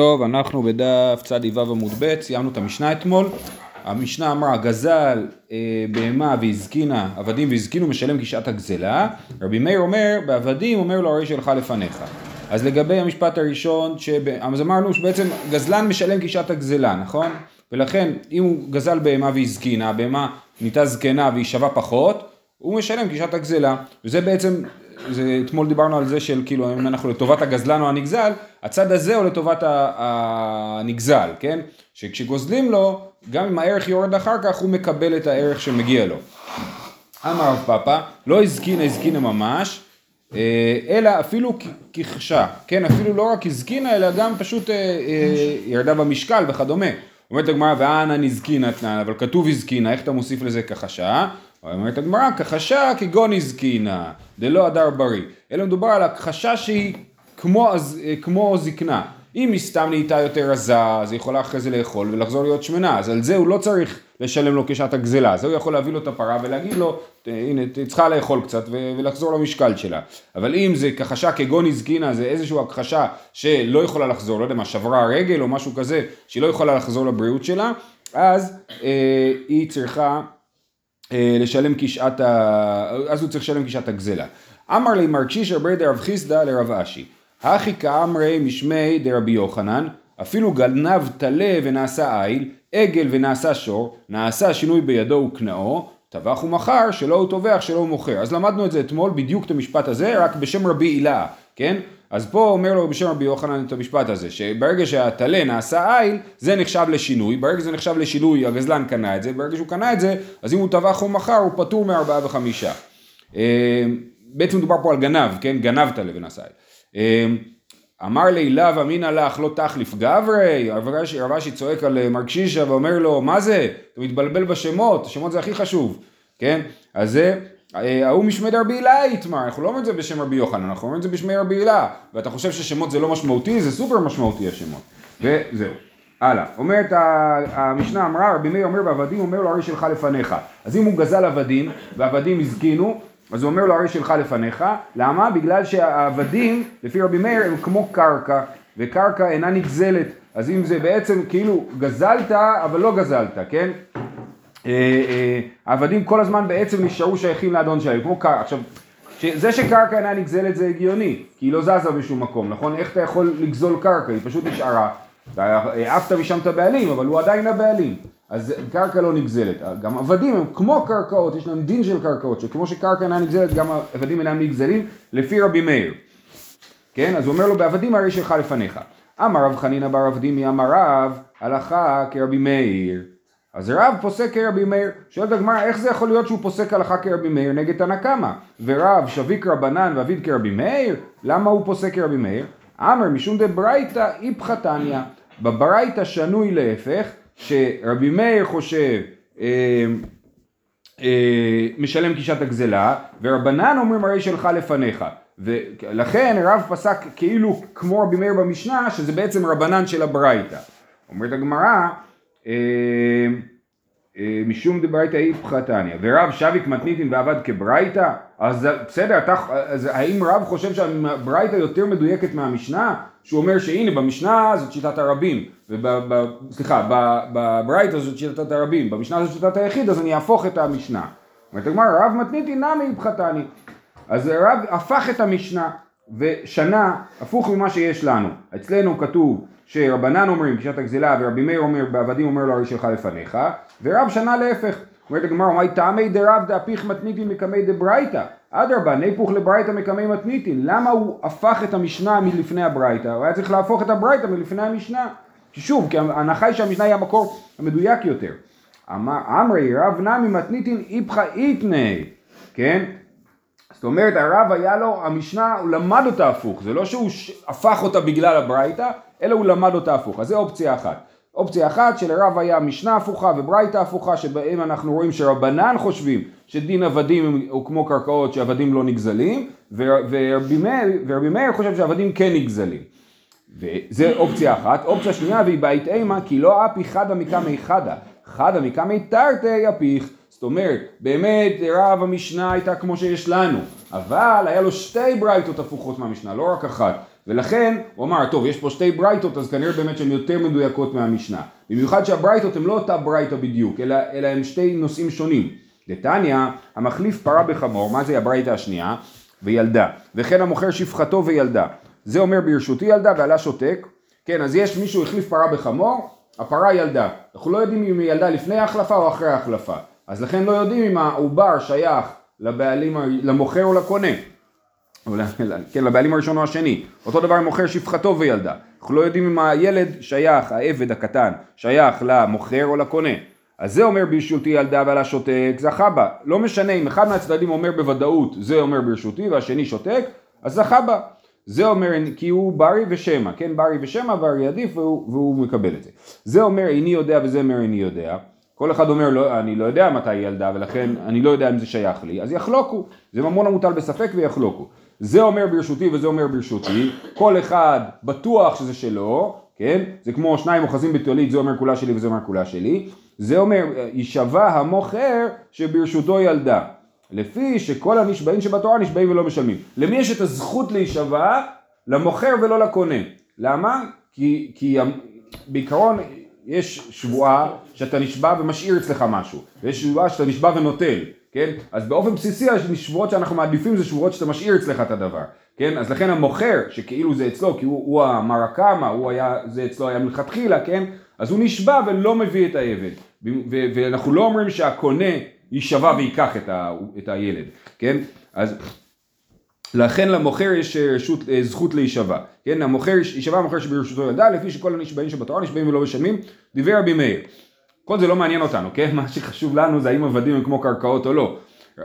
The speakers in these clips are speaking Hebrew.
טוב, אנחנו בדף צ"ו עמוד ב', סיימנו את המשנה אתמול. המשנה אמרה, גזל אה, בהמה והזקינה, עבדים והזקינו משלם כשעת הגזלה. רבי מאיר אומר, בעבדים אומר לו הרי שלך לפניך. אז לגבי המשפט הראשון, שב... אז אמרנו שבעצם גזלן משלם כשעת הגזלה, נכון? ולכן אם הוא גזל בהמה והזקינה, בהמה נהייתה זקנה והיא שווה פחות, הוא משלם כשעת הגזלה. וזה בעצם זה, אתמול דיברנו על זה של כאילו אם אנחנו לטובת הגזלן או הנגזל, הצד הזה הוא לטובת הנגזל, כן? שכשגוזלים לו, גם אם הערך יורד אחר כך, הוא מקבל את הערך שמגיע לו. אמר רב פאפא, לא הזקינה הזקינה ממש, אה, אלא אפילו כחשה, כן? אפילו לא רק הזקינה, אלא גם פשוט אה, אה, ירדה במשקל וכדומה. אומרת הגמרא, ואנה נזקינה תנן, אבל כתוב הזקינה, איך אתה מוסיף לזה כחשה? אומרת הגמרא, כחשה כגון הזקינה, דלא הדר בריא. אלא מדובר על הכחשה שהיא כמו, כמו זקנה. אם היא סתם נהייתה יותר רזה, אז היא יכולה אחרי זה לאכול ולחזור להיות שמנה, אז על זה הוא לא צריך לשלם לו כשעת הגזלה, אז הוא יכול להביא לו את הפרה ולהגיד לו, הנה, צריכה לאכול קצת ולחזור למשקל שלה. אבל אם זה כחשה כגון הזקינה, זה איזושהי הכחשה שלא יכולה לחזור, לא יודע מה, שברה רגל או משהו כזה, שהיא לא יכולה לחזור לבריאות שלה, אז אה, היא צריכה לשלם כשעת ה... אז הוא צריך לשלם כשעת הגזלה. אמר לי מרקשיש רבי דרב חיסדא לרב אשי. הכי כאמרי משמי דרבי יוחנן, אפילו גנב טלה ונעשה איל, עגל ונעשה שור, נעשה שינוי בידו וקנאו, טבח ומכר, שלא הוא טובח, שלא הוא מוכר. אז למדנו את זה אתמול, בדיוק את המשפט הזה, רק בשם רבי הילה, כן? אז פה אומר לו בשם רבי יוחנן את המשפט הזה, שברגע שהטלה נעשה איל, זה נחשב לשינוי, ברגע שזה נחשב לשינוי, הגזלן קנה את זה, ברגע שהוא קנה את זה, אז אם הוא טבח או מכר, הוא פטור מארבעה וחמישה. אה, בעצם מדובר פה על גנב, כן? גנב טלה ונעשה איל. אה, אמר לי לאו אמינא לך לא תחליף גברי, רב אשי צועק על אה, מרקשישה ואומר לו, מה זה? אתה מתבלבל בשמות, השמות זה הכי חשוב, כן? אז זה ההוא משמי דרבי הילה איתמר, אנחנו לא אומרים את זה בשם רבי יוחנן, אנחנו אומרים את זה בשמי רבי הילה, ואתה חושב ששמות זה לא משמעותי, זה סופר משמעותי השמות, וזהו. הלאה, אומרת המשנה אמרה, רבי מאיר אומר בעבדים, אומר לו הרי שלך לפניך. אז אם הוא גזל עבדים, ועבדים הזקינו, אז הוא אומר לו הרי שלך לפניך, למה? בגלל שהעבדים, לפי רבי מאיר, הם כמו קרקע, וקרקע אינה נגזלת, אז אם זה בעצם כאילו גזלת, אבל לא גזלת, כן? אה, אה, העבדים כל הזמן בעצם נשארו שייכים לאדון שלהם, כמו קרקע. עכשיו, זה שקרקע אינה נגזלת זה הגיוני, כי היא לא זזה בשום מקום, נכון? איך אתה יכול לגזול קרקע? היא פשוט נשארה. העפת משם את הבעלים, אבל הוא עדיין הבעלים. אז קרקע לא נגזלת. גם עבדים הם כמו קרקעות, יש להם דין של קרקעות, שכמו שקרקע אינה נגזלת, גם עבדים אינם נגזלים, לפי רבי מאיר. כן? אז הוא אומר לו, בעבדים הרי שלך לפניך. אמר רב חנינא בר עבדימי אמר רב, הלכה כרבי מאיר. אז רב פוסק כרבי מאיר, שואלת הגמרא איך זה יכול להיות שהוא פוסק הלכה כרבי מאיר נגד תנא קמא ורב שביק רבנן ואביד כרבי מאיר למה הוא פוסק כרבי מאיר? אמר משום דברייתא איפכא תניא בברייתא שנוי להפך שרבי מאיר חושב אה, אה, משלם קישת הגזלה ורבנן אומרים הרי שלך לפניך. ולכן רב פסק כאילו כמו רבי מאיר במשנה שזה בעצם רבנן של הברייתא. אומרת הגמרא משום דברייתא איפכא תניא, ורב שביק מתניתין ועבד כברייתא, אז בסדר, אתה, אז האם רב חושב שהברייתא יותר מדויקת מהמשנה? שהוא אומר שהנה במשנה זאת שיטת הרבים, וב, סליחה, בברייתא זאת שיטת הרבים, במשנה זאת שיטת היחיד, אז אני אהפוך את המשנה. אומרת הגמרא, רב מתניתין נמי תניא. אז רב הפך את המשנה ושנה הפוך ממה שיש לנו. אצלנו כתוב שרבנן אומרים פגישת הגזלה ורבי מאיר אומר בעבדים אומר לו הרי שלך לפניך ורב שנה להפך. אומרת הגמרא מי טעמי דרב דאפיך מתניתין מקמי דברייתא אדרבה ניפוך לברייתא מקמי מתניתין. למה הוא הפך את המשנה מלפני הברייתא? הוא היה צריך להפוך את הברייתא מלפני המשנה. שוב כי ההנחה היא שהמשנה היא המקור המדויק יותר. אמרי רב נמי מתניתין איפכא איתני כן זאת אומרת הרב היה לו, המשנה הוא למד אותה הפוך, זה לא שהוא הפך אותה בגלל הברייתא, אלא הוא למד אותה הפוך, אז זה אופציה אחת. אופציה אחת שלרב היה משנה הפוכה וברייתא הפוכה שבהם אנחנו רואים שרבנן חושבים שדין עבדים הוא כמו קרקעות שעבדים לא נגזלים ורבי מאיר, חושב שעבדים כן נגזלים. וזה אופציה אחת. אופציה שנייה והיא בית אימה כי לא אפי חדה מקמי חדה חדה מקמי תרתי אפיך זאת אומרת, באמת רב המשנה הייתה כמו שיש לנו, אבל היה לו שתי ברייתות הפוכות מהמשנה, לא רק אחת. ולכן הוא אמר, טוב, יש פה שתי ברייתות, אז כנראה באמת שהן יותר מדויקות מהמשנה. במיוחד שהברייתות הן לא אותה ברייתא בדיוק, אלא, אלא הן שתי נושאים שונים. דתניא, המחליף פרה בחמור, מה זה הברייתא השנייה? וילדה. וכן המוכר שפחתו וילדה. זה אומר ברשותי ילדה ועלה שותק. כן, אז יש מישהו החליף פרה בחמור, הפרה ילדה. אנחנו לא יודעים אם היא ילדה לפני ההחלפה או אחרי ההחלפה. אז לכן לא יודעים אם העובר שייך לבעלים, למוכר או לקונה. כן, לבעלים הראשון או השני. אותו דבר מוכר שפחתו וילדה. אנחנו לא יודעים אם הילד שייך, העבד הקטן, שייך למוכר או לקונה. אז זה אומר ברשותי ילדה ועלה שותק, זכה בה. לא משנה אם אחד מהצדדים אומר בוודאות זה אומר ברשותי והשני שותק, אז זכה בה. זה אומר כי הוא ברי ושמע, כן ברי ושמע ברי עדיף והוא, והוא מקבל את זה. זה אומר איני יודע וזה אומר איני יודע. כל אחד אומר לא, אני לא יודע מתי היא ילדה ולכן אני לא יודע אם זה שייך לי, אז יחלוקו. זה ממון המוטל בספק ויחלוקו. זה אומר ברשותי וזה אומר ברשותי, כל אחד בטוח שזה שלו, כן? זה כמו שניים אוחזים בטיולית, זה אומר כולה שלי וזה אומר כולה שלי. זה אומר, יישבע המוכר שברשותו ילדה. לפי שכל הנשבעים שבתורה נשבעים ולא משלמים. למי יש את הזכות להישבע? למוכר ולא לקונה. למה? כי, כי בעיקרון יש שבועה שאתה נשבע ומשאיר אצלך משהו, ויש שבועה שאתה נשבע ונוטל, כן? אז באופן בסיסי השבועות שאנחנו מעדיפים זה שבועות שאתה משאיר אצלך את הדבר, כן? אז לכן המוכר, שכאילו זה אצלו, כי הוא, הוא המרקמה, הוא היה, זה אצלו היה מלכתחילה, כן? אז הוא נשבע ולא מביא את העבד. ואנחנו לא אומרים שהקונה יישבע וייקח את, ה, את הילד, כן? אז לכן למוכר יש רשות, אה, זכות להישבע, כן? המוכר, יישבע המוכר שברשותו ילדה, לפי שכל הנשבעים שבתורה נשבעים ולא משלמים, דיבר רבי מאיר. כל זה לא מעניין אותנו, כן? מה שחשוב לנו זה האם עבדים הם כמו קרקעות או לא.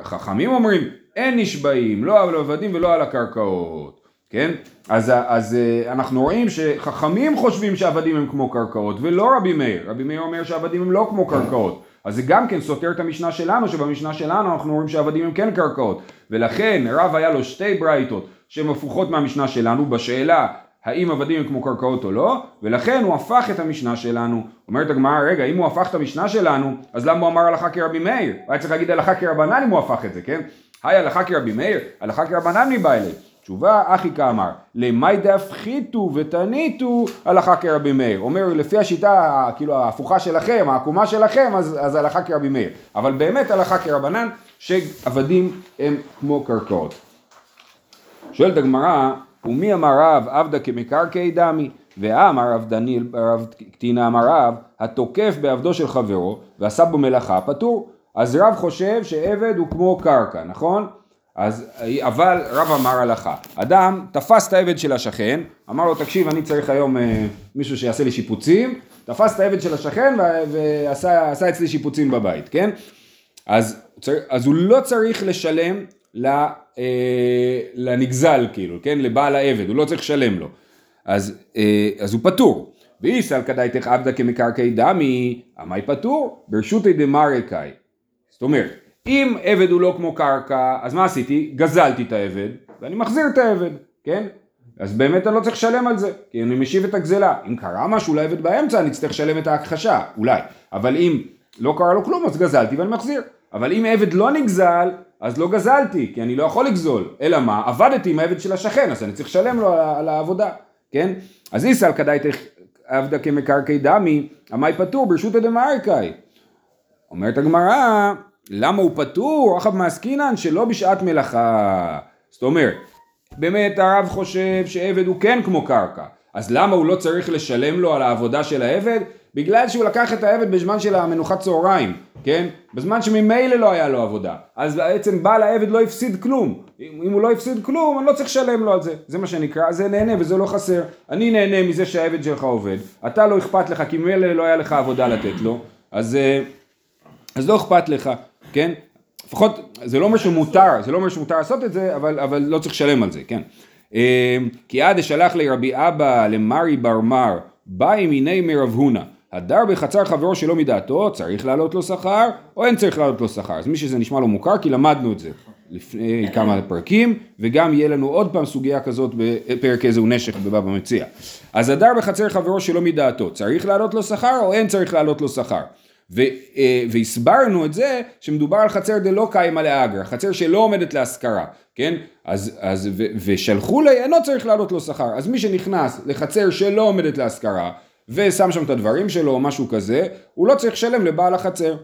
חכמים אומרים, אין נשבעים, לא על עבדים ולא על הקרקעות, כן? אז, אז אה, אנחנו רואים שחכמים חושבים שעבדים הם כמו קרקעות ולא רבי מאיר, רבי מאיר אומר שעבדים הם לא כמו קרקעות. אז זה גם כן סותר את המשנה שלנו, שבמשנה שלנו אנחנו רואים שעבדים הם כן קרקעות. ולכן רב היה לו שתי ברייתות שהן הפוכות מהמשנה שלנו בשאלה האם עבדים הם כמו קרקעות או לא, ולכן הוא הפך את המשנה שלנו. אומרת הגמרא, רגע, אם הוא הפך את המשנה שלנו, אז למה הוא אמר הלכה כרבי מאיר? הוא היה צריך להגיד הלכה כרבנן אם הוא הפך את זה, כן? היי הלכה כרבי מאיר, הלכה כרבנן מבא אלי. תשובה, אחי כאמר, למאי דהפחיתו ותניתו הלכה כרבי מאיר. אומר, לפי השיטה, כאילו ההפוכה שלכם, העקומה שלכם, אז, אז הלכה כרבי מאיר. אבל באמת הלכה כרבנן, שעבדים הם כמו קרקעות. שואלת הגמרא, ומי אמר רב עבדה כמקרקעי דמי? ואמר רב דניאל, רב קטינה אמר רב, התוקף בעבדו של חברו ועשה בו מלאכה פטור. אז רב חושב שעבד הוא כמו קרקע, נכון? אז, אבל רב אמר הלכה, אדם תפס את העבד של השכן, אמר לו תקשיב אני צריך היום אה, מישהו שיעשה לי שיפוצים, תפס את העבד של השכן ועשה אצלי שיפוצים בבית, כן? אז, אז הוא לא צריך לשלם ל, אה, לנגזל כאילו, כן? לבעל העבד, הוא לא צריך לשלם לו, אז, אה, אז הוא פטור. ואיסל כדאיתך עבדה כמקרקעי דמי, עמי פטור, ברשותי דמרקאי. זאת אומרת, אם עבד הוא לא כמו קרקע, אז מה עשיתי? גזלתי את העבד, ואני מחזיר את העבד, כן? אז באמת אני לא צריך לשלם על זה, כי אני משיב את הגזלה. אם קרה משהו לעבד באמצע, אני אצטרך לשלם את ההכחשה, אולי. אבל אם לא קרה לו כלום, אז גזלתי ואני מחזיר. אבל אם עבד לא נגזל, אז לא גזלתי, כי אני לא יכול לגזול. אלא מה? עבדתי עם העבד של השכן, אז אני צריך לשלם לו על העבודה, כן? אז איסל כדאי עבדה כמקרקעי דמי, עמי פטור ברשות הדמריקאי. אומרת הגמרא, למה הוא פטור? רחב מעסקינן שלא בשעת מלאכה. זאת אומרת, באמת הרב חושב שעבד הוא כן כמו קרקע. אז למה הוא לא צריך לשלם לו על העבודה של העבד? בגלל שהוא לקח את העבד בזמן של המנוחת צהריים, כן? בזמן שממילא לא היה לו עבודה. אז בעצם בעל העבד לא הפסיד כלום. אם הוא לא הפסיד כלום, אני לא צריך לשלם לו על זה. זה מה שנקרא, זה נהנה וזה לא חסר. אני נהנה מזה שהעבד שלך עובד. אתה לא אכפת לך, כי ממילא לא היה לך עבודה לתת לו. אז, אה, אז לא אכפת לך. כן? לפחות, זה לא אומר שמותר, זה לא אומר שמותר לעשות את זה, אבל, אבל לא צריך לשלם על זה, כן? אמ, כי עד אשלח לרבי אבא למרי בר מר, בא הנה מרב הונא, הדר בחצר חברו שלא מדעתו, צריך להעלות לו שכר, או אין צריך להעלות לו שכר. אז מי שזה נשמע לו מוכר, כי למדנו את זה לפני כמה פרקים, וגם יהיה לנו עוד פעם סוגיה כזאת בפרק איזה הוא נשק בבבא מציע. אז הדר בחצר חברו שלא מדעתו, צריך להעלות לו שכר, או אין צריך להעלות לו שכר. ו, אה, והסברנו את זה שמדובר על חצר דלא קיימא לאגרא, חצר שלא עומדת להשכרה, כן? אז, אז ו, ושלחו לי, אינו צריך לעלות לו שכר. אז מי שנכנס לחצר שלא עומדת להשכרה, ושם שם את הדברים שלו או משהו כזה, הוא לא צריך לשלם לבעל החצר.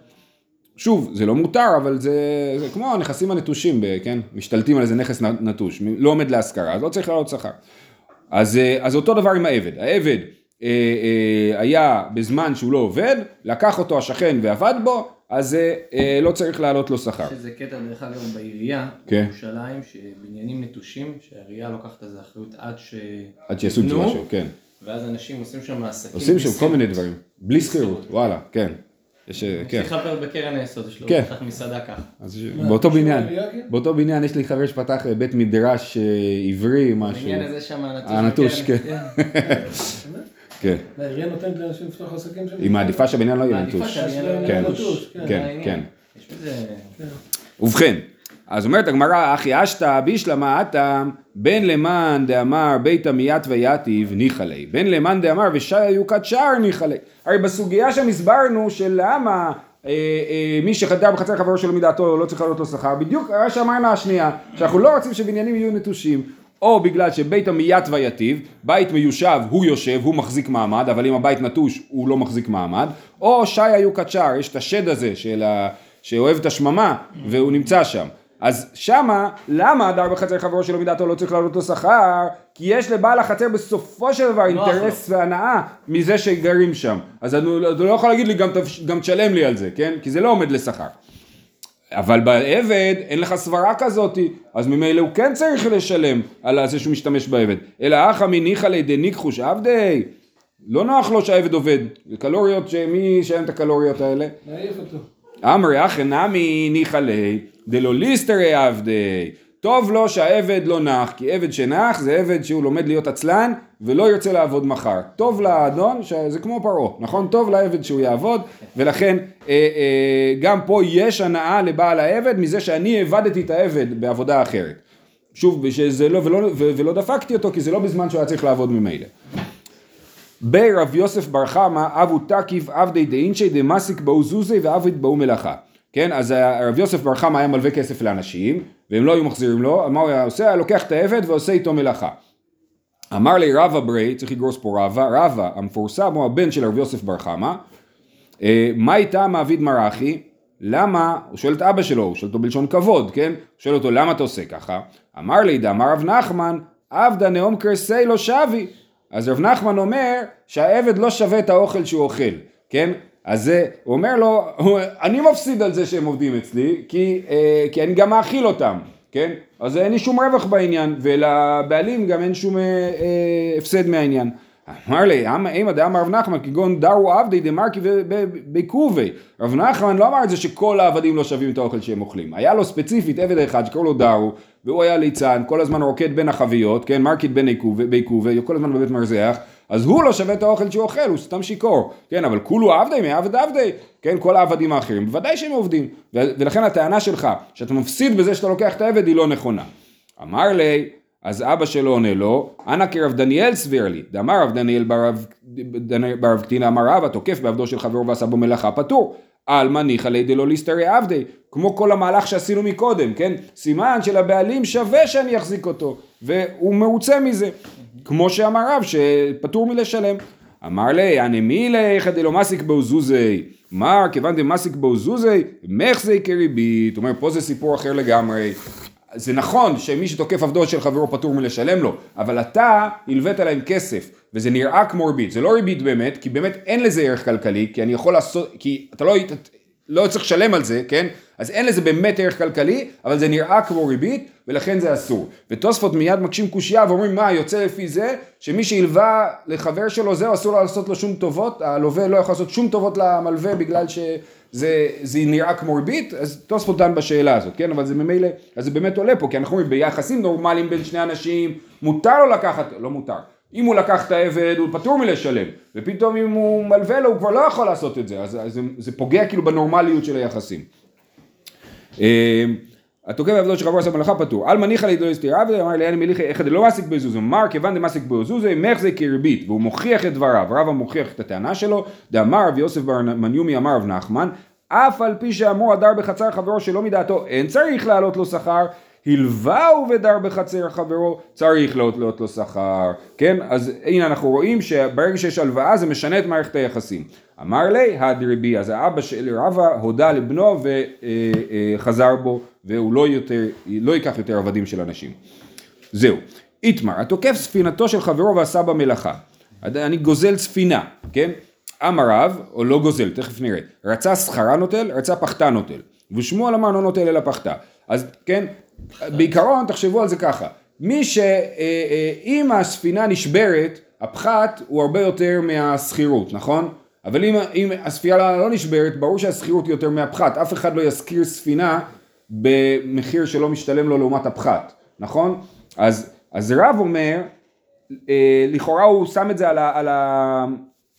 שוב, זה לא מותר, אבל זה, זה כמו הנכסים הנטושים, כן? משתלטים על איזה נכס נטוש, לא עומד להשכרה, אז לא צריך לעלות שכר. אז, אה, אז אותו דבר עם העבד. העבד היה בזמן שהוא לא עובד, לקח אותו השכן ועבד בו, אז אה, אה, לא צריך להעלות לו שכר. יש איזה קטע דרך אגב בעירייה, כן. בירושלים, שבניינים נטושים, שהעירייה לוקחת על זה אחריות עד ש... עד שיעשו את זה משהו, כן. ואז אנשים עושים שם עסקים. עושים שם כל. מיני דברים, בלי שכירות, וואלה, כן. יש, אה, כן. לי חבר בקרן היסוד, יש לו כן. פתח מסעדה ככה. אז באותו בניין, כן? באותו בניין יש לי חבר שפתח אה, בית מדרש אה, עברי, משהו. העניין הזה שם הנטוש. הנטוש, כן. כן. העירייה נותנת לאנשים לפתוח עסקים שם? היא מעדיפה שהבניין לא יהיה נטוש. לא כן. כן, כן. כן. יש בזה... ובכן, אז אומרת הגמרא, אחי אשתא בישלמה אטם, בין למאן דאמר ביתא מיית ויתיב ניחא ליה, בין למאן דאמר ושיה יוקת שער ניחא ליה. הרי בסוגיה שם הסברנו שלמה אה, אה, מי שחדר בחצר חברו שלו מדעתו לא צריך לעלות לו שכר, בדיוק מה שאמרנו השנייה, שאנחנו לא רוצים שבניינים יהיו נטושים. או בגלל שבית המיית ויתיב, בית מיושב הוא יושב, הוא מחזיק מעמד, אבל אם הבית נטוש הוא לא מחזיק מעמד, או שי היו קצ'ר, יש את השד הזה של ה... שאוהב את השממה והוא נמצא שם. אז שמה, למה הדר בחצר חברו שלו מדעתו לא צריך לעלות לו שכר? כי יש לבעל החצר בסופו של דבר נוח אינטרס והנאה מזה שגרים שם. אז אתה אתה לא יכול להגיד לי גם, גם תשלם לי על זה, כן? כי זה לא עומד לשכר. אבל בעבד אין לך סברה כזאתי, אז ממילא הוא כן צריך לשלם על זה שהוא משתמש בעבד. אלא אחא מניחא לידי ניחוש עבדי, לא נוח לו שהעבד עובד. זה קלוריות, שמי ישלם את הקלוריות האלה? נעיף אותו. אמרי אחי נמי ניחא ליה דלא ליסטרי עבדי. טוב לו שהעבד לא נח, כי עבד שנח זה עבד שהוא לומד להיות עצלן ולא ירצה לעבוד מחר. טוב לאדון, שזה כמו פרעה, נכון? טוב לעבד שהוא יעבוד, ולכן אה, אה, גם פה יש הנאה לבעל העבד מזה שאני עבדתי את העבד בעבודה אחרת. שוב, שזה לא, ולא, ולא דפקתי אותו, כי זה לא בזמן שהוא היה צריך לעבוד ממילא. ברב יוסף בר חמא אבו תקיף עבדי דאינשי דמסיק באו זוזי ועבד באו מלאכה. כן, אז הרב יוסף בר חמא היה מלווה כסף לאנשים, והם לא היו מחזירים לו, מה הוא היה עושה? היה לוקח את העבד ועושה איתו מלאכה. אמר לי רבא ברי, צריך לגרוס פה רבא, רבא המפורסם הוא הבן של הרב יוסף בר חמא, אה, מה איתה מעביד מרחי? למה, הוא שואל את אבא שלו, הוא שואל אותו בלשון כבוד, כן? הוא שואל אותו למה אתה עושה ככה? אמר לי דאמר רב נחמן, עבדה נאום קרסי לא שבי. אז רב נחמן אומר שהעבד לא שווה את האוכל שהוא אוכל, כן? אז הוא אומר לו, אני מפסיד על זה שהם עובדים אצלי, כי, אה, כי אני גם מאכיל אותם, כן? אז אין לי שום רווח בעניין, ולבעלים גם אין שום אה, אה, הפסד מהעניין. אמר לי, "אמ- אמא דאמר רב נחמן כגון דרו עבדי דמרקי בקובי. רב נחמן לא אמר את זה שכל העבדים לא שווים את האוכל שהם אוכלים. היה לו ספציפית עבד אחד שקראו לו דרו, והוא היה ליצן, כל הזמן רוקד בין החביות, כן, מרקיד בין בעיכובי, כל הזמן בבית מרזח, אז הוא לא שווה את האוכל שהוא אוכל, הוא סתם שיכור, כן, אבל כולו עבדי מעבד עבדי, כן, כל העבדים האחרים, בוודאי שהם עובדים, ולכן הטענה שלך, שאתה מפסיד בזה שאתה לוקח את העבד, היא לא נכונה. אמר לי, אז אבא שלו עונה לו, אנא כרב דניאל סביר לי, דאמר רב דניאל ברב, קטינה אמר רב, התוקף בעבדו של חברו ועשה בו מלאכה פטור. עלמא ניחא ליה דלא ליסטרי עבדי, כמו כל המהלך שעשינו מקודם, כן? סימן שלבעלים שווה שאני אחזיק אותו, והוא מרוצה מזה. כמו שאמר רב, שפטור מלשלם. אמר לי, אני מילי דלא מסיק בו זוזי. מר, כיוון דמסיק בו זוזי, מחזי כריבית. אומר, פה זה סיפור אחר לגמרי. זה נכון שמי שתוקף עבדו של חברו פטור מלשלם לו, אבל אתה הלווית להם כסף, וזה נראה כמו ריבית, זה לא ריבית באמת, כי באמת אין לזה ערך כלכלי, כי אני יכול לעשות, כי אתה לא, לא צריך לשלם על זה, כן? אז אין לזה באמת ערך כלכלי, אבל זה נראה כמו ריבית, ולכן זה אסור. ותוספות מיד מקשים קושייה ואומרים, מה, יוצא לפי זה, שמי שהלווה לחבר שלו, זהו, אסור לו לעשות לו שום טובות, הלווה לא יכול לעשות שום טובות למלווה בגלל ש... זה, זה נראה כמו ריבית, אז תוספות דן בשאלה הזאת, כן? אבל זה ממילא, אז זה באמת עולה פה, כי אנחנו אומרים ביחסים נורמליים בין שני אנשים, מותר לו לקחת, לא מותר, אם הוא לקח את העבד הוא פטור מלשלם, ופתאום אם הוא מלווה לו הוא כבר לא יכול לעשות את זה, אז, אז זה, זה פוגע כאילו בנורמליות של היחסים. אה, התוקף עבודות של חברו עשה מלאכה פטור. על מניחא לידו הסתירה ואמר לי אני מליחי איך דלא מעסיק בזוזו. אמר כיוון דמעסיק בזוזו מחזי כריבית והוא מוכיח את דבריו. רבא מוכיח את הטענה שלו. דאמר רב יוסף בר מניומי אמר רב נחמן אף על פי שאמור הדר בחצר חברו שלא מדעתו אין צריך להעלות לו שכר הלווהו ודר בחצר חברו צריך להעלות לו שכר. כן? אז הנה אנחנו רואים שברגע שיש הלוואה זה משנה את מערכת היחסים. אמר לי הדרבי אז האבא של רבא הודה לבנו וחזר בו והוא לא, יותר, לא ייקח יותר עבדים של אנשים. זהו. איתמר התוקף ספינתו של חברו ועשה בה מלאכה אני גוזל ספינה כן? אמר רב, או לא גוזל, תכף נראה, רצה שכרה נוטל, רצה פחתה נוטל, ושמואל אמר לא נוטל אלא פחתה. אז כן, בעיקרון תחשבו על זה ככה, מי שאם הספינה נשברת, הפחת הוא הרבה יותר מהשכירות, נכון? אבל אם, אם הספינה לא נשברת, ברור שהשכירות היא יותר מהפחת, אף אחד לא ישכיר ספינה במחיר שלא משתלם לו לעומת הפחת, נכון? אז, אז רב אומר, אה, לכאורה הוא שם את זה על, ה, על,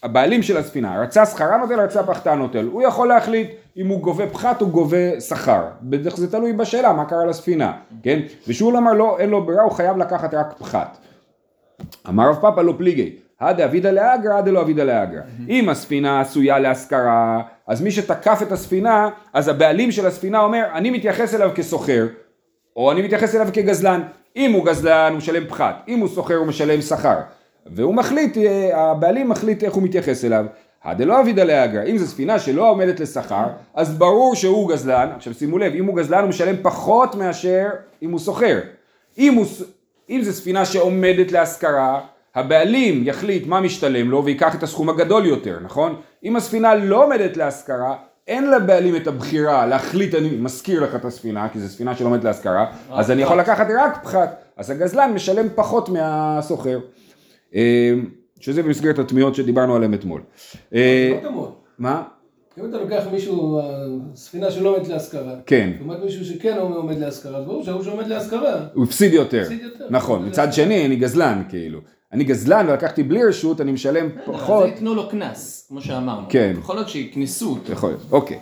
הבעלים של הספינה, רצה שכרה נוטל, רצה פחתה נוטל, הוא יכול להחליט אם הוא גובה פחת או גובה שכר, בדרך זה תלוי בשאלה מה קרה לספינה, כן? ושאול אמר לא, אין לו ברירה, הוא חייב לקחת רק פחת. אמר רב פאפה לא פליגי, הדה אבידה לאגרא, הדה לא אבידה לאגרא. אם הספינה עשויה להשכרה, אז מי שתקף את הספינה, אז הבעלים של הספינה אומר, אני מתייחס אליו כסוחר, או אני מתייחס אליו כגזלן. אם הוא גזלן הוא משלם פחת, אם הוא סוחר הוא משלם שכר. והוא מחליט, הבעלים מחליט איך הוא מתייחס אליו. הדלא אבידה לאגרא, אם זו ספינה שלא עומדת לשכר, אז ברור שהוא גזלן, עכשיו שימו לב, אם הוא גזלן הוא משלם פחות מאשר אם הוא סוחר. אם, אם זו ספינה שעומדת להשכרה, הבעלים יחליט מה משתלם לו ויקח את הסכום הגדול יותר, נכון? אם הספינה לא עומדת להשכרה, אין לבעלים את הבחירה להחליט אני משכיר לך את הספינה, כי זו ספינה שלא עומדת להשכרה, אז אני יכול לקחת רק פחת, אז הגזלן משלם פחות מהסוחר. שזה במסגרת התמיהות שדיברנו עליהן אתמול. לא תמות. מה? אם אתה לוקח מישהו, ספינה שלא עומדת להשכרה, כן. לעומת מישהו שכן עומד להשכרה, אז ברור שההוא שעומד להשכרה, הוא הפסיד יותר. הפסיד יותר. נכון, מצד שני אני גזלן כאילו. אני גזלן ולקחתי בלי רשות, אני משלם פחות. אז ייתנו לו קנס, כמו שאמרנו. כן. יכול להיות שיקנסו אותו. יכול להיות, אוקיי.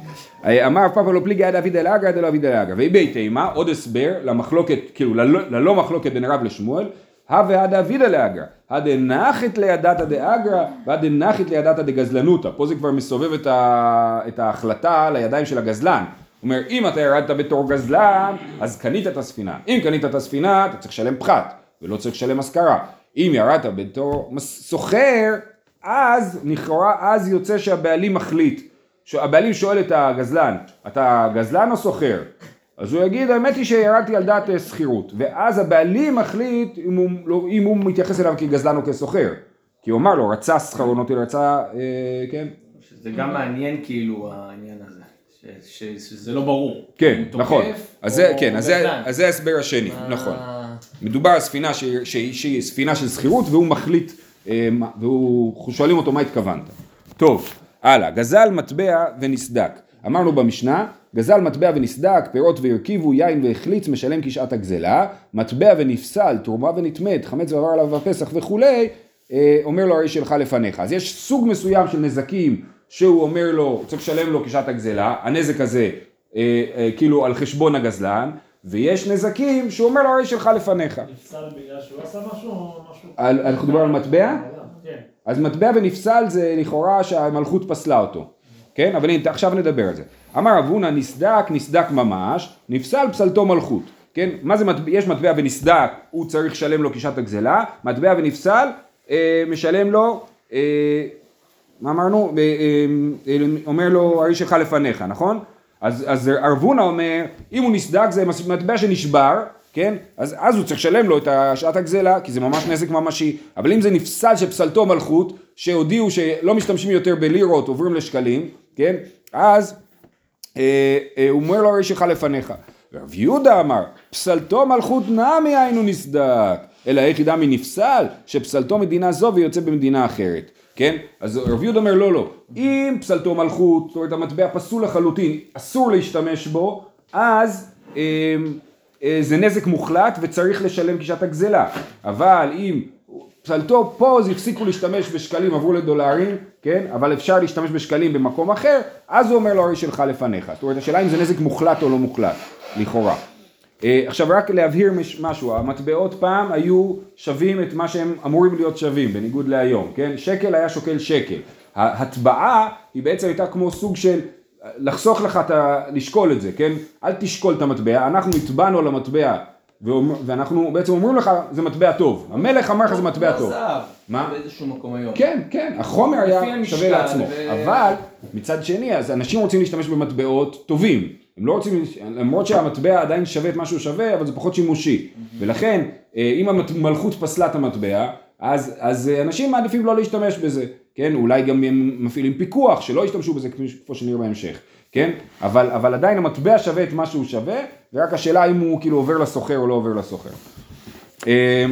אמר פאפה לא פליגי עד אביד אל אגרא, עד לא אביד אל אגרא. והיא בית אימה, עוד הסבר למחלוקת, כאילו ללא ללא מחלוקת בין רב לשמואל, הווה עד אבידא לאגרא, הדנחית לידתא דאגרא והדנחית לידתא דגזלנותא. פה זה כבר מסובב את, ה, את ההחלטה לידיים של הגזלן. הוא אומר, אם אתה ירדת בתור גזלן, אז קנית את הספינה. אם קנית את הספינה, אתה צריך לשלם פחת, ולא צריך לשלם השכרה. אם ירדת בתור סוחר, אז לכאורה, אז יוצא שהבעלים מחליט. הבעלים שואל את הגזלן, אתה גזלן או סוחר? אז הוא יגיד, האמת היא שירדתי על דעת אה, שכירות, ואז הבעלים מחליט אם הוא, לא, אם הוא מתייחס אליו כגזלן או כסוחר. כי הוא אמר לו, רצה שכרו נוטי, רצה, אה, כן? זה גם מעניין כאילו העניין הזה, ש- שזה לא ברור. כן, נכון. אז זה, כן, אז זה, גזלן. אז זה ההסבר השני, מה- נכון. מדובר על ספינה שהיא, ספינה של שכירות והוא מחליט, אה, והוא, שואלים אותו מה התכוונת. טוב, הלאה, גזל מטבע ונסדק. אמרנו במשנה, גזל מטבע ונסדק, פירות והרכיבו, יין והחליץ, משלם כשעת הגזלה, מטבע ונפסל, תרומה ונטמאת, חמץ ועבר עליו בפסח וכולי, אה, אומר לו הרי שלך לפניך. אז יש סוג מסוים של נזקים שהוא אומר לו, צריך לשלם לו כשעת הגזלה, הנזק הזה אה, אה, כאילו על חשבון הגזלן, ויש נזקים שהוא אומר לו הרי שלך לפניך. נפסל בגלל שהוא עשה משהו או משהו? אנחנו מדברים על מטבע? כן. אז מטבע ונפסל זה לכאורה שהמלכות פסלה אותו, כן? אבל הנה, עכשיו נדבר על זה. אמר רב הונא נסדק, נסדק ממש, נפסל פסלתו מלכות, כן? מה זה מטבע, יש מטבע ונסדק, הוא צריך לשלם לו כשעת הגזלה, מטבע ונפסל, אה, משלם לו, אה, מה אמרנו? אה, אה, אה, אומר לו הרי שלך לפניך, נכון? אז, אז רב הונא אומר, אם הוא נסדק זה מטבע שנשבר, כן? אז, אז הוא צריך לשלם לו את שעת הגזלה, כי זה ממש נזק ממשי. אבל אם זה נפסל שפסלתו מלכות, שהודיעו שלא משתמשים יותר בלירות, עוברים לשקלים, כן? אז אה, אה, הוא אומר לו הרי שלך לפניך. רב יהודה אמר, פסלתו מלכות נמי היינו נסדק, אלא היחידה מנפסל, שפסלתו מדינה זו ויוצא במדינה אחרת. כן? אז רב יהודה אומר לא לא, אם פסלתו מלכות, זאת אומרת המטבע פסול לחלוטין, אסור להשתמש בו, אז אה, אה, זה נזק מוחלט וצריך לשלם כשעת הגזלה. אבל אם פסלתו פה אז הפסיקו להשתמש בשקלים עברו לדולרים, כן? אבל אפשר להשתמש בשקלים במקום אחר, אז הוא אומר לו הרי שלך לפניך. זאת אומרת השאלה אם זה נזק מוחלט או לא מוחלט, לכאורה. אה, עכשיו רק להבהיר מש- משהו, המטבעות פעם היו שווים את מה שהם אמורים להיות שווים, בניגוד להיום, כן? שקל היה שוקל שקל. ההטבעה היא בעצם הייתה כמו סוג של לחסוך לך את ה... לשקול את זה, כן? אל תשקול את המטבע, אנחנו הטבענו ואומר- ואנחנו בעצם אומרים לך זה מטבע טוב, המלך אמר לך זה מטבע טוב. מה? באיזשהו מקום היום. כן, כן, החומר היה שווה לעצמו, אבל מצד שני, אז אנשים רוצים להשתמש במטבעות טובים, הם לא רוצים, למרות שהמטבע עדיין שווה את מה שהוא שווה, אבל זה פחות שימושי, ולכן, אה, אם המלכות פסלה את המטבע, אז, אז אה, אנשים מעדיפים לא להשתמש בזה, כן, אולי גם הם מפעילים פיקוח, שלא ישתמשו בזה כמו שנראה בהמשך, כן, אבל, אבל עדיין המטבע שווה את מה שהוא שווה, ורק השאלה אם הוא כאילו עובר לסוחר או לא עובר לסוחר. אה,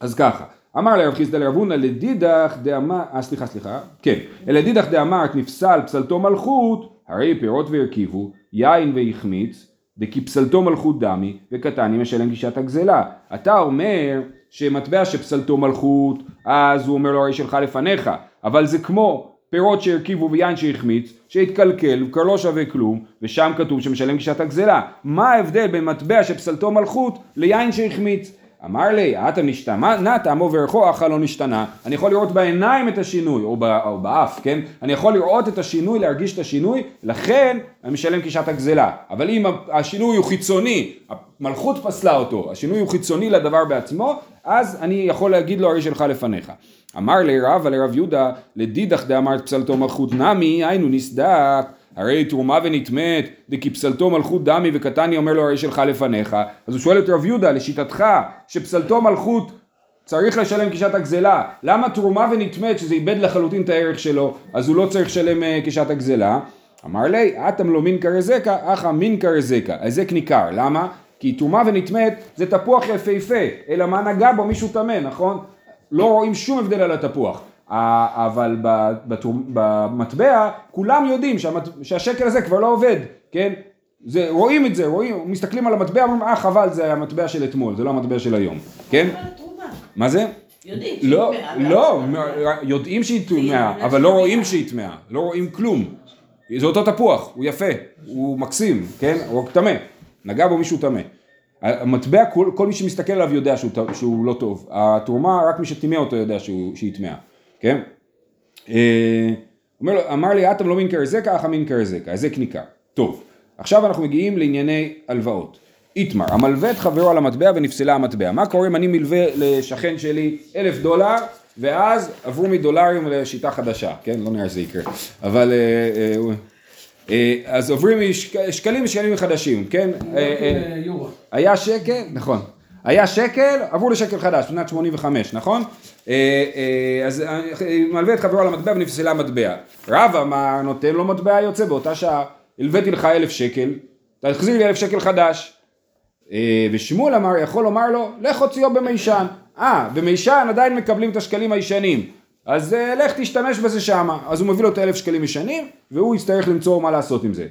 אז ככה, אמר לרב חיסדא לרב הונא לדידך דאמר, אה סליחה סליחה, כן, לדידך דאמרת נפסל פסלתו מלכות, הרי פירות והרכיבו, יין והחמיץ, דכי פסלתו מלכות דמי, וקטני משלם גישת הגזלה. אתה אומר שמטבע שפסלתו מלכות, אז הוא אומר לו הרי שלך לפניך, אבל זה כמו פירות שהרכיבו ויין שהחמיץ, שהתקלקל, כבר לא שווה כלום, ושם כתוב שמשלם גישת הגזלה. מה ההבדל בין מטבע שפסלתו מלכות ליין שהחמיץ? אמר לי, אתה נשתנה, תעמו וערכו, אכל לא נשתנה. אני יכול לראות בעיניים את השינוי, או, בא, או באף, כן? אני יכול לראות את השינוי, להרגיש את השינוי, לכן אני משלם גישת הגזלה. אבל אם השינוי הוא חיצוני, המלכות פסלה אותו, השינוי הוא חיצוני לדבר בעצמו, אז אני יכול להגיד לו הרי שלך לפניך. אמר לי רבא לרב יהודה, לדידך דאמרת פסלתו מלכות נמי, היינו נסדק. הרי תרומה ונטמאת, דכי פסלתו מלכות דמי וקטני אומר לו הרי שלך לפניך. אז הוא שואל את רב יהודה, לשיטתך, שפסלתו מלכות צריך לשלם קישת הגזלה, למה תרומה ונטמאת שזה איבד לחלוטין את הערך שלו, אז הוא לא צריך לשלם uh, קישת הגזלה? אמר לי, אטם לא מין קרזקה, אחא מין קרזקה. ההזק ניכר, למה? כי תרומה ונטמאת זה תפוח יפהפה, אלא מה נגע בו מישהו טמא, נכון? לא רואים שום הבדל על התפוח. אבל במטבע כולם יודעים שהמט... שהשקל הזה כבר לא עובד, כן? זה, רואים את זה, רואים, מסתכלים על המטבע, אומרים, אה חבל, זה המטבע של אתמול, זה לא המטבע של היום, כן? מה זה? יודעים לא, שהיא לא, טמאה. יודעים שהיא טמאה, אבל לא טמאה. רואים שהיא טמאה, לא רואים כלום. זה אותו תפוח, הוא יפה, הוא מקסים, כן? הוא רק טמא, נגע בו מישהו טמא. המטבע, כל, כל מי שמסתכל עליו יודע שהוא, שהוא לא טוב. התרומה, רק מי שטימא אותו יודע שהוא, שהיא טמאה, כן? אה, אומר לו, אמר לי, אתם לא מין קרזקה, אך המין קרזקה, ההזק ניכר. טוב, עכשיו אנחנו מגיעים לענייני הלוואות. איתמר, המלווה את חברו על המטבע ונפסלה המטבע. מה קורה אם אני מלווה לשכן שלי אלף דולר, ואז עברו מדולרים לשיטה חדשה, כן? לא נראה שזה יקרה. אבל... אה, אה, אז עוברים משקלים לשקלים חדשים, כן? היה שקל, נכון, היה שקל, עברו לשקל חדש, בשנת 85, נכון? אה, אה, אז אה, מלווה את חברו על המטבע ונפסלה המטבע. רבא, מה נותן לו מטבע יוצא באותה שעה? הלוויתי לך אלף שקל, תחזיר לי אלף שקל חדש. ושמואל אמר, יכול לומר לו, לך הוציאו במישן. אה, במישן עדיין מקבלים את השקלים הישנים. אז לך תשתמש בזה שמה. אז הוא מביא לו את האלף שקלים ישנים, והוא יצטרך למצוא מה לעשות עם זה.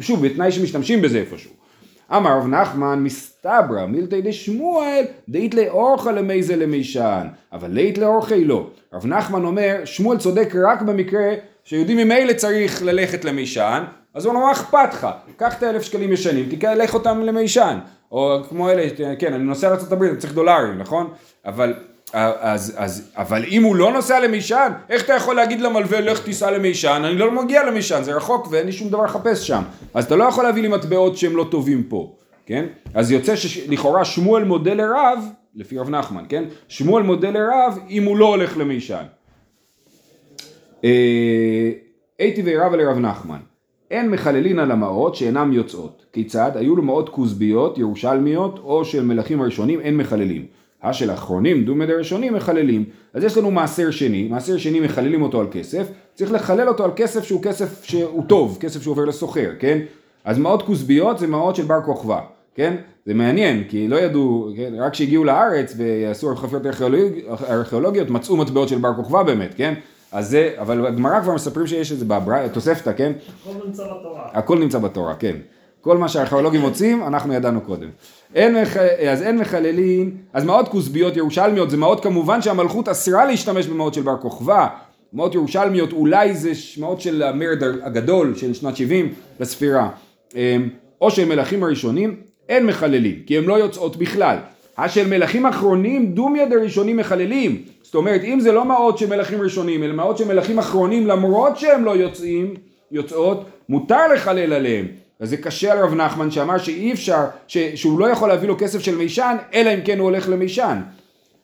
שוב, בתנאי שמשתמשים בזה איפשהו. אמר רב נחמן מסתברא מילתא דשמואל דאית לאורחא למייזה למישן אבל לית לאורחי לא. רב נחמן אומר שמואל צודק רק במקרה שיהודי ממילא צריך ללכת למישן אז הוא מה אכפת לך? קח את האלף שקלים ישנים תלך אותם למישן. או כמו אלה כן אני נוסע לארה"ב צריך דולרים נכון? אבל אז, אז, אבל אם הוא לא נוסע למישן, איך אתה יכול להגיד למלווה לך תיסע למישן? אני לא מגיע למישן, זה רחוק ואין לי שום דבר לחפש שם. אז אתה לא יכול להביא לי מטבעות שהם לא טובים פה, כן? אז יוצא שלכאורה שמואל מודה לרב, לפי רב נחמן, כן? שמואל מודה לרב אם הוא לא הולך למישן. אה, הייתי וירבה לרב נחמן, אין מחללין על המעות שאינם יוצאות. כיצד? היו לו מעות כוזביות, ירושלמיות, או של מלכים הראשונים, אין מחללים. השל האחרונים, דומד הראשונים, מחללים. אז יש לנו מעשר שני, מעשר שני מחללים אותו על כסף, צריך לחלל אותו על כסף שהוא כסף שהוא טוב, כסף שהוא עובר לסוחר, כן? אז מעות כוזביות זה מעות של בר כוכבא, כן? זה מעניין, כי לא ידעו, כן? רק כשהגיעו לארץ ועשו חפירות ארכיאולוג... ארכיאולוגיות, מצאו מטבעות של בר כוכבא באמת, כן? אז זה, אבל בגמרא כבר מספרים שיש את זה בתוספתא, כן? הכל נמצא בתורה. הכל נמצא בתורה, כן. כל מה שהארכיאולוגים מוצאים, אנחנו ידענו קודם. אין מח... אז אין מחללין, אז מעות כוסביות ירושלמיות זה מעות כמובן שהמלכות אסרה להשתמש במעות של בר כוכבא. מעות ירושלמיות אולי זה מעות של המרד הגדול של שנת 70 לספירה. אמ, או של מלכים הראשונים, אין מחללים, כי הן לא יוצאות בכלל. השל מלכים אחרונים דומיה דראשונים מחללים. זאת אומרת, אם זה לא מעות של מלכים ראשונים, אלא מעות של מלכים אחרונים, למרות שהם לא יוצאים, יוצאות, מותר לחלל עליהם. אז זה קשה על רב נחמן שאמר שאי אפשר, ש, שהוא לא יכול להביא לו כסף של מישן, אלא אם כן הוא הולך למישן.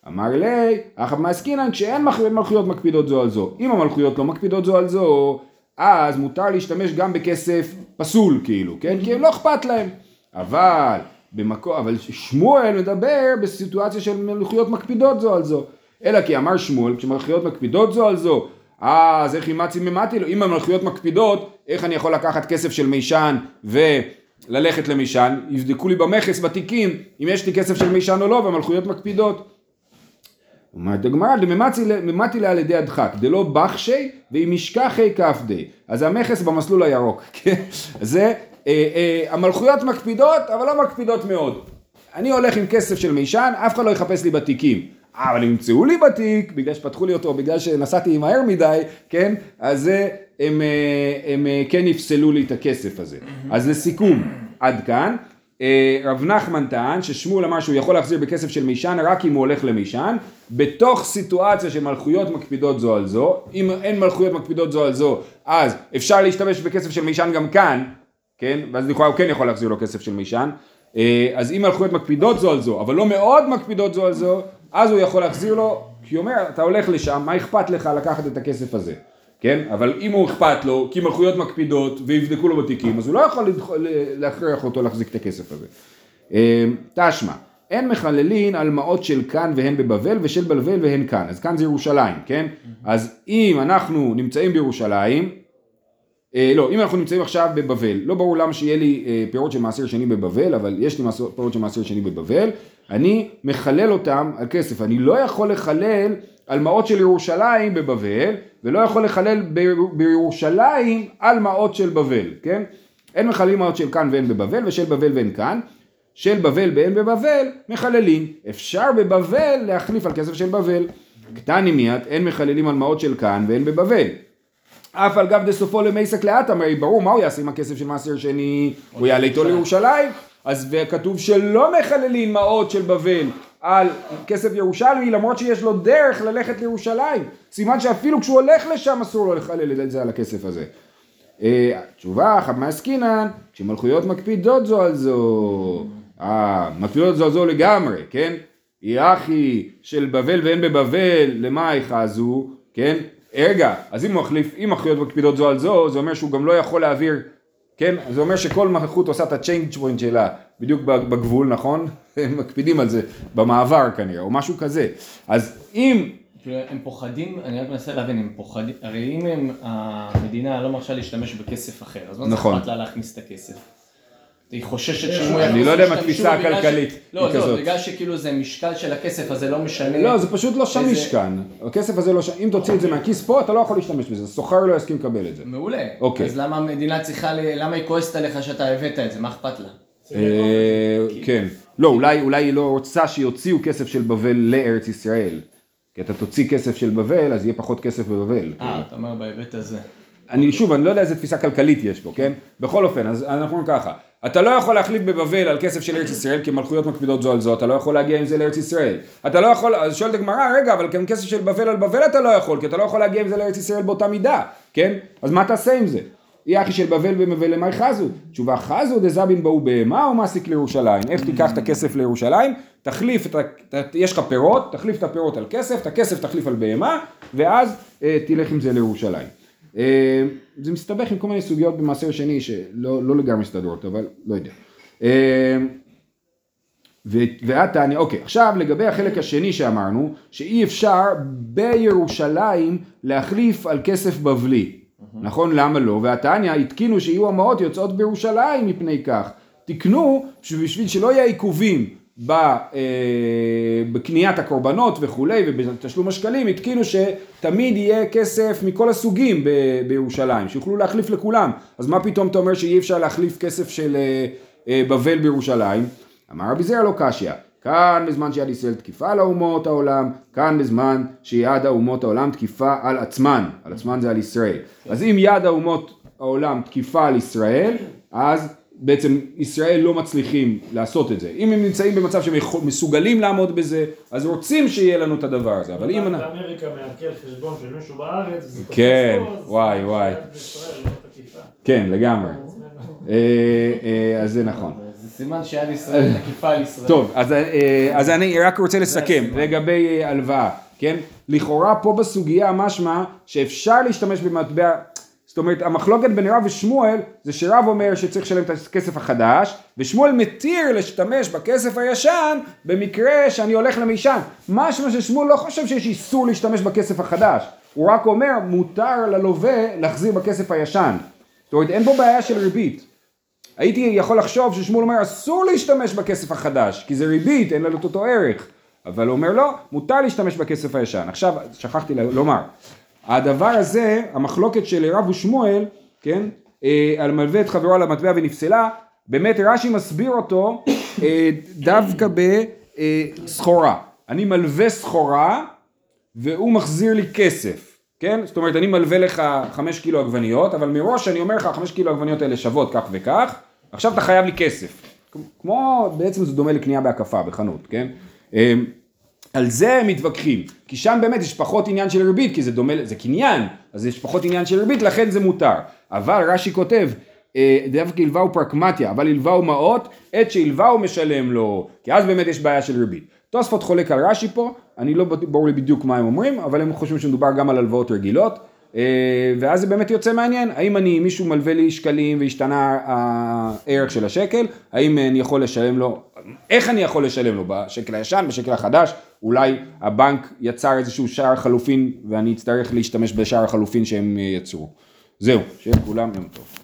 אמר לי, אחאב מעסקינן, כשאין מלכויות מקפידות זו על זו. אם המלכויות לא מקפידות זו על זו, אז מותר להשתמש גם בכסף פסול כאילו, כן? כי לא אכפת להם. אבל, במקום, אבל שמואל מדבר בסיטואציה של מלכויות מקפידות זו על זו. אלא כי אמר שמואל, כשמלכויות מקפידות זו על זו, אז איך אימצי ממתי לו? אם המלכויות מקפידות, איך אני יכול לקחת כסף של מישן וללכת למישן? יבדקו לי במכס בתיקים אם יש לי כסף של מישן או לא, והמלכויות מקפידות. אומרת הגמרא, דממתי לה על ידי הדחק, דלא בחשי ואם ישכחי כפדי. אז המכס במסלול הירוק, כן? זה, אה, אה, המלכויות מקפידות, אבל לא מקפידות מאוד. אני הולך עם כסף של מישן, אף אחד לא יחפש לי בתיקים. אה, אבל אם ימצאו לי בתיק, בגלל שפתחו לי אותו, בגלל שנסעתי מהר מדי, כן? אז הם, אה, הם אה, כן יפסלו לי את הכסף הזה. אז לסיכום, עד כאן. רב נחמן טען ששמואל אמר שהוא יכול להחזיר בכסף של מישן רק אם הוא הולך למישן, בתוך סיטואציה של מלכויות מקפידות זו על זו, אם אין מלכויות מקפידות זו על זו, אז אפשר להשתמש בכסף של מישן גם כאן, כן, ואז לכאורה הוא כן יכול להחזיר לו כסף של מישן, אז אם מלכויות מקפידות זו על זו, אבל לא מאוד מקפידות זו על זו, אז הוא יכול להחזיר לו, כי הוא אומר, אתה הולך לשם, מה אכפת לך לקחת את הכסף הזה? כן? אבל אם הוא אכפת לו, כי מלכויות מקפידות ויבדקו לו בתיקים, אז הוא לא יכול להכריח אותו להחזיק את הכסף הזה. אה, תשמע, אין מחללין על מעות של כאן והן בבבל ושל בבל והן כאן. אז כאן זה ירושלים, כן? אז אם אנחנו נמצאים בירושלים, לא, אם אנחנו נמצאים עכשיו בבבל, לא ברור למה שיהיה לי אה, פירות של מעשר שני בבבל, אבל יש לי פירות של מעשר שני בבבל, אני מחלל אותם על כסף, אני לא יכול לחלל על מעות של ירושלים בבבל, ולא יכול לחלל בירושלים על מעות של בבל, כן? אין מחללים מעות של כאן ואין בבבל, ושל בבל ואין כאן. של בבל ואין בבבל, מחללים. אפשר בבבל להחליף על כסף של בבל. קטני מיד, אין מחללים על מעות של כאן ואין בבבל. אף על גב דסופו למייסק לאט, הרי ברור מה הוא יעשה עם הכסף של מעשר שני, הוא יעלה איתו לירושלים, אז וכתוב שלא מחללים מעות של בבל על כסף ירושלמי, למרות שיש לו דרך ללכת לירושלים, סימן שאפילו כשהוא הולך לשם אסור לו לחלל את זה על הכסף הזה. אה, תשובה, חמה עסקינן, כשמלכויות מקפידות זו על זו, אה, מקפידות זו על זו לגמרי, כן? יחי של בבל ואין בבבל, למה יחזו, כן? רגע, אז אם הוא מחליף, אם מלכויות מקפידות זו על זו, זה אומר שהוא גם לא יכול להעביר, כן? זה אומר שכל מלכות עושה את ה-change point שלה, בדיוק בגבול, נכון? הם מקפידים על זה במעבר כנראה, או משהו כזה. אז אם הם פוחדים, אני רק מנסה להבין, הם פוחדים, הרי אם הם, המדינה לא מרשה להשתמש בכסף אחר, אז מה זה נכון. אכפת לה להכניס את הכסף? היא חוששת שאם הוא אני לא יודע אם התפיסה הכלכלית לא, היא לא, כזאת. בגלל שכאילו זה משקל של הכסף, אז זה לא משנה. לא, זה פשוט לא שמיש כאן. הכסף הזה לא שם, אם תוציא את זה מהכיס פה, אתה לא יכול להשתמש בזה, סוחר לא יסכים לקבל את זה. מעולה. אוקיי. אז למה המדינה צריכה, ל- למה היא כועסת עליך שאתה הבאת את זה? מה אכפת לה? אה, כן. לא, אולי אולי היא לא רוצה שיוציאו כסף של בבל לארץ ישראל. כי אתה תוציא כסף של בבל, אז יהיה פחות כסף בבבל. אה, אתה אומר בהיבט הזה. אני שוב, אני לא יודע איזה תפיסה כלכלית יש פה, כן? בכל אופן, אז אנחנו אומרים ככה, אתה לא יכול להחליף בבבל על כסף של ארץ ישראל, כי מלכויות מקפידות זו על זו, אתה לא יכול להגיע עם זה לארץ ישראל. אתה לא יכול, אז שואלת הגמרא, רגע, אבל גם כסף של בבל על בבל אתה לא יכול, כי אתה לא יכול להגיע עם זה לארץ ישראל באותה מידה, כן? אז מה תעשה עם זה? אי אחי של בבל ומבל למאי חזו? תשובה חזו דזבין באו בהמה או מסיק לירושלים? איך תיקח את הכסף לירושלים? תחליף, את ה, יש לך פירות, תחליף את הפירות על כסף, את הכסף תחליף על בהמה, ואז אה, תלך עם זה לירושלים. אה, זה מסתבך עם כל מיני סוגיות במעשר שני שלא לא לגמרי מסתדרות, אבל לא יודע. ו- ואת תענה, אוקיי, עכשיו לגבי החלק השני שאמרנו, שאי אפשר בירושלים להחליף על כסף בבלי. נכון? למה לא? והתניא התקינו שיהיו המעות יוצאות בירושלים מפני כך. תקנו שבשביל שלא יהיה עיכובים בקניית הקורבנות וכולי ובתשלום השקלים, התקינו שתמיד יהיה כסף מכל הסוגים בירושלים, שיוכלו להחליף לכולם. אז מה פתאום אתה אומר שאי אפשר להחליף כסף של אה, אה, בבל בירושלים? אמר רבי זרע לא קשיא, כאן בזמן שיד ישראל תקיפה על האומות העולם, כאן בזמן שיד האומות העולם תקיפה על עצמן, על עצמן זה על ישראל. אז אם יד האומות העולם תקיפה על ישראל, אז בעצם ישראל לא מצליחים לעשות את זה. אם הם נמצאים במצב שהם מסוגלים לעמוד בזה, אז רוצים שיהיה לנו את הדבר הזה, אבל אם... אנחנו- באמריקה מעקל חשבון של מישהו בארץ, תופס כן, וואי, וואי. לא. כן, לגמרי. אה, אה, אז זה נכון. זה סימן שיד ישראל תקיפה על ישראל. טוב, אז, אה, אז אני רק רוצה לסכם לגבי אה, הלוואה, כן? לכאורה פה בסוגיה משמע שאפשר להשתמש במטבע, זאת אומרת המחלוקת בין רב ושמואל זה שרב אומר שצריך לשלם את הכסף החדש ושמואל מתיר להשתמש בכסף הישן במקרה שאני הולך למישן. משמע ששמואל לא חושב שיש איסור להשתמש בכסף החדש, הוא רק אומר מותר ללווה להחזיר בכסף הישן. זאת אומרת אין פה בעיה של ריבית. הייתי יכול לחשוב ששמואל אומר אסור להשתמש בכסף החדש, כי זה ריבית, אין לנו את אותו ערך. אבל הוא אומר לא, מותר להשתמש בכסף הישן. עכשיו, שכחתי לומר, הדבר הזה, המחלוקת של רב ושמואל, כן, אה, על מלווה את חברו על המטבע ונפסלה, באמת רש"י מסביר אותו אה, דווקא בסחורה. אני מלווה סחורה והוא מחזיר לי כסף, כן? זאת אומרת, אני מלווה לך חמש קילו עגבניות, אבל מראש אני אומר לך, חמש קילו עגבניות האלה שוות כך וכך, עכשיו אתה חייב לי כסף. כמו, בעצם זה דומה לקנייה בהקפה בחנות, כן? על זה הם מתווכחים, כי שם באמת יש פחות עניין של ריבית, כי זה דומה, זה קניין, אז יש פחות עניין של ריבית, לכן זה מותר. אבל רש"י כותב, אה, דווקא הלווהו פרקמטיה, אבל הלווהו מעות, עת שהלווהו משלם לו, כי אז באמת יש בעיה של ריבית. תוספות חולק על רש"י פה, אני לא ברור לי בדיוק מה הם אומרים, אבל הם חושבים שמדובר גם על הלוואות רגילות, ואז זה באמת יוצא מעניין, האם אני, מישהו מלווה לי שקלים והשתנה הערך של השקל, האם אני יכול לשלם לו, איך אני יכול לשלם לו, בשקל הישן, בשקל החדש, אולי הבנק יצר איזשהו שער חלופין ואני אצטרך להשתמש בשער החלופין שהם אה, יצרו. זהו, שיהיה לכולם יום טוב.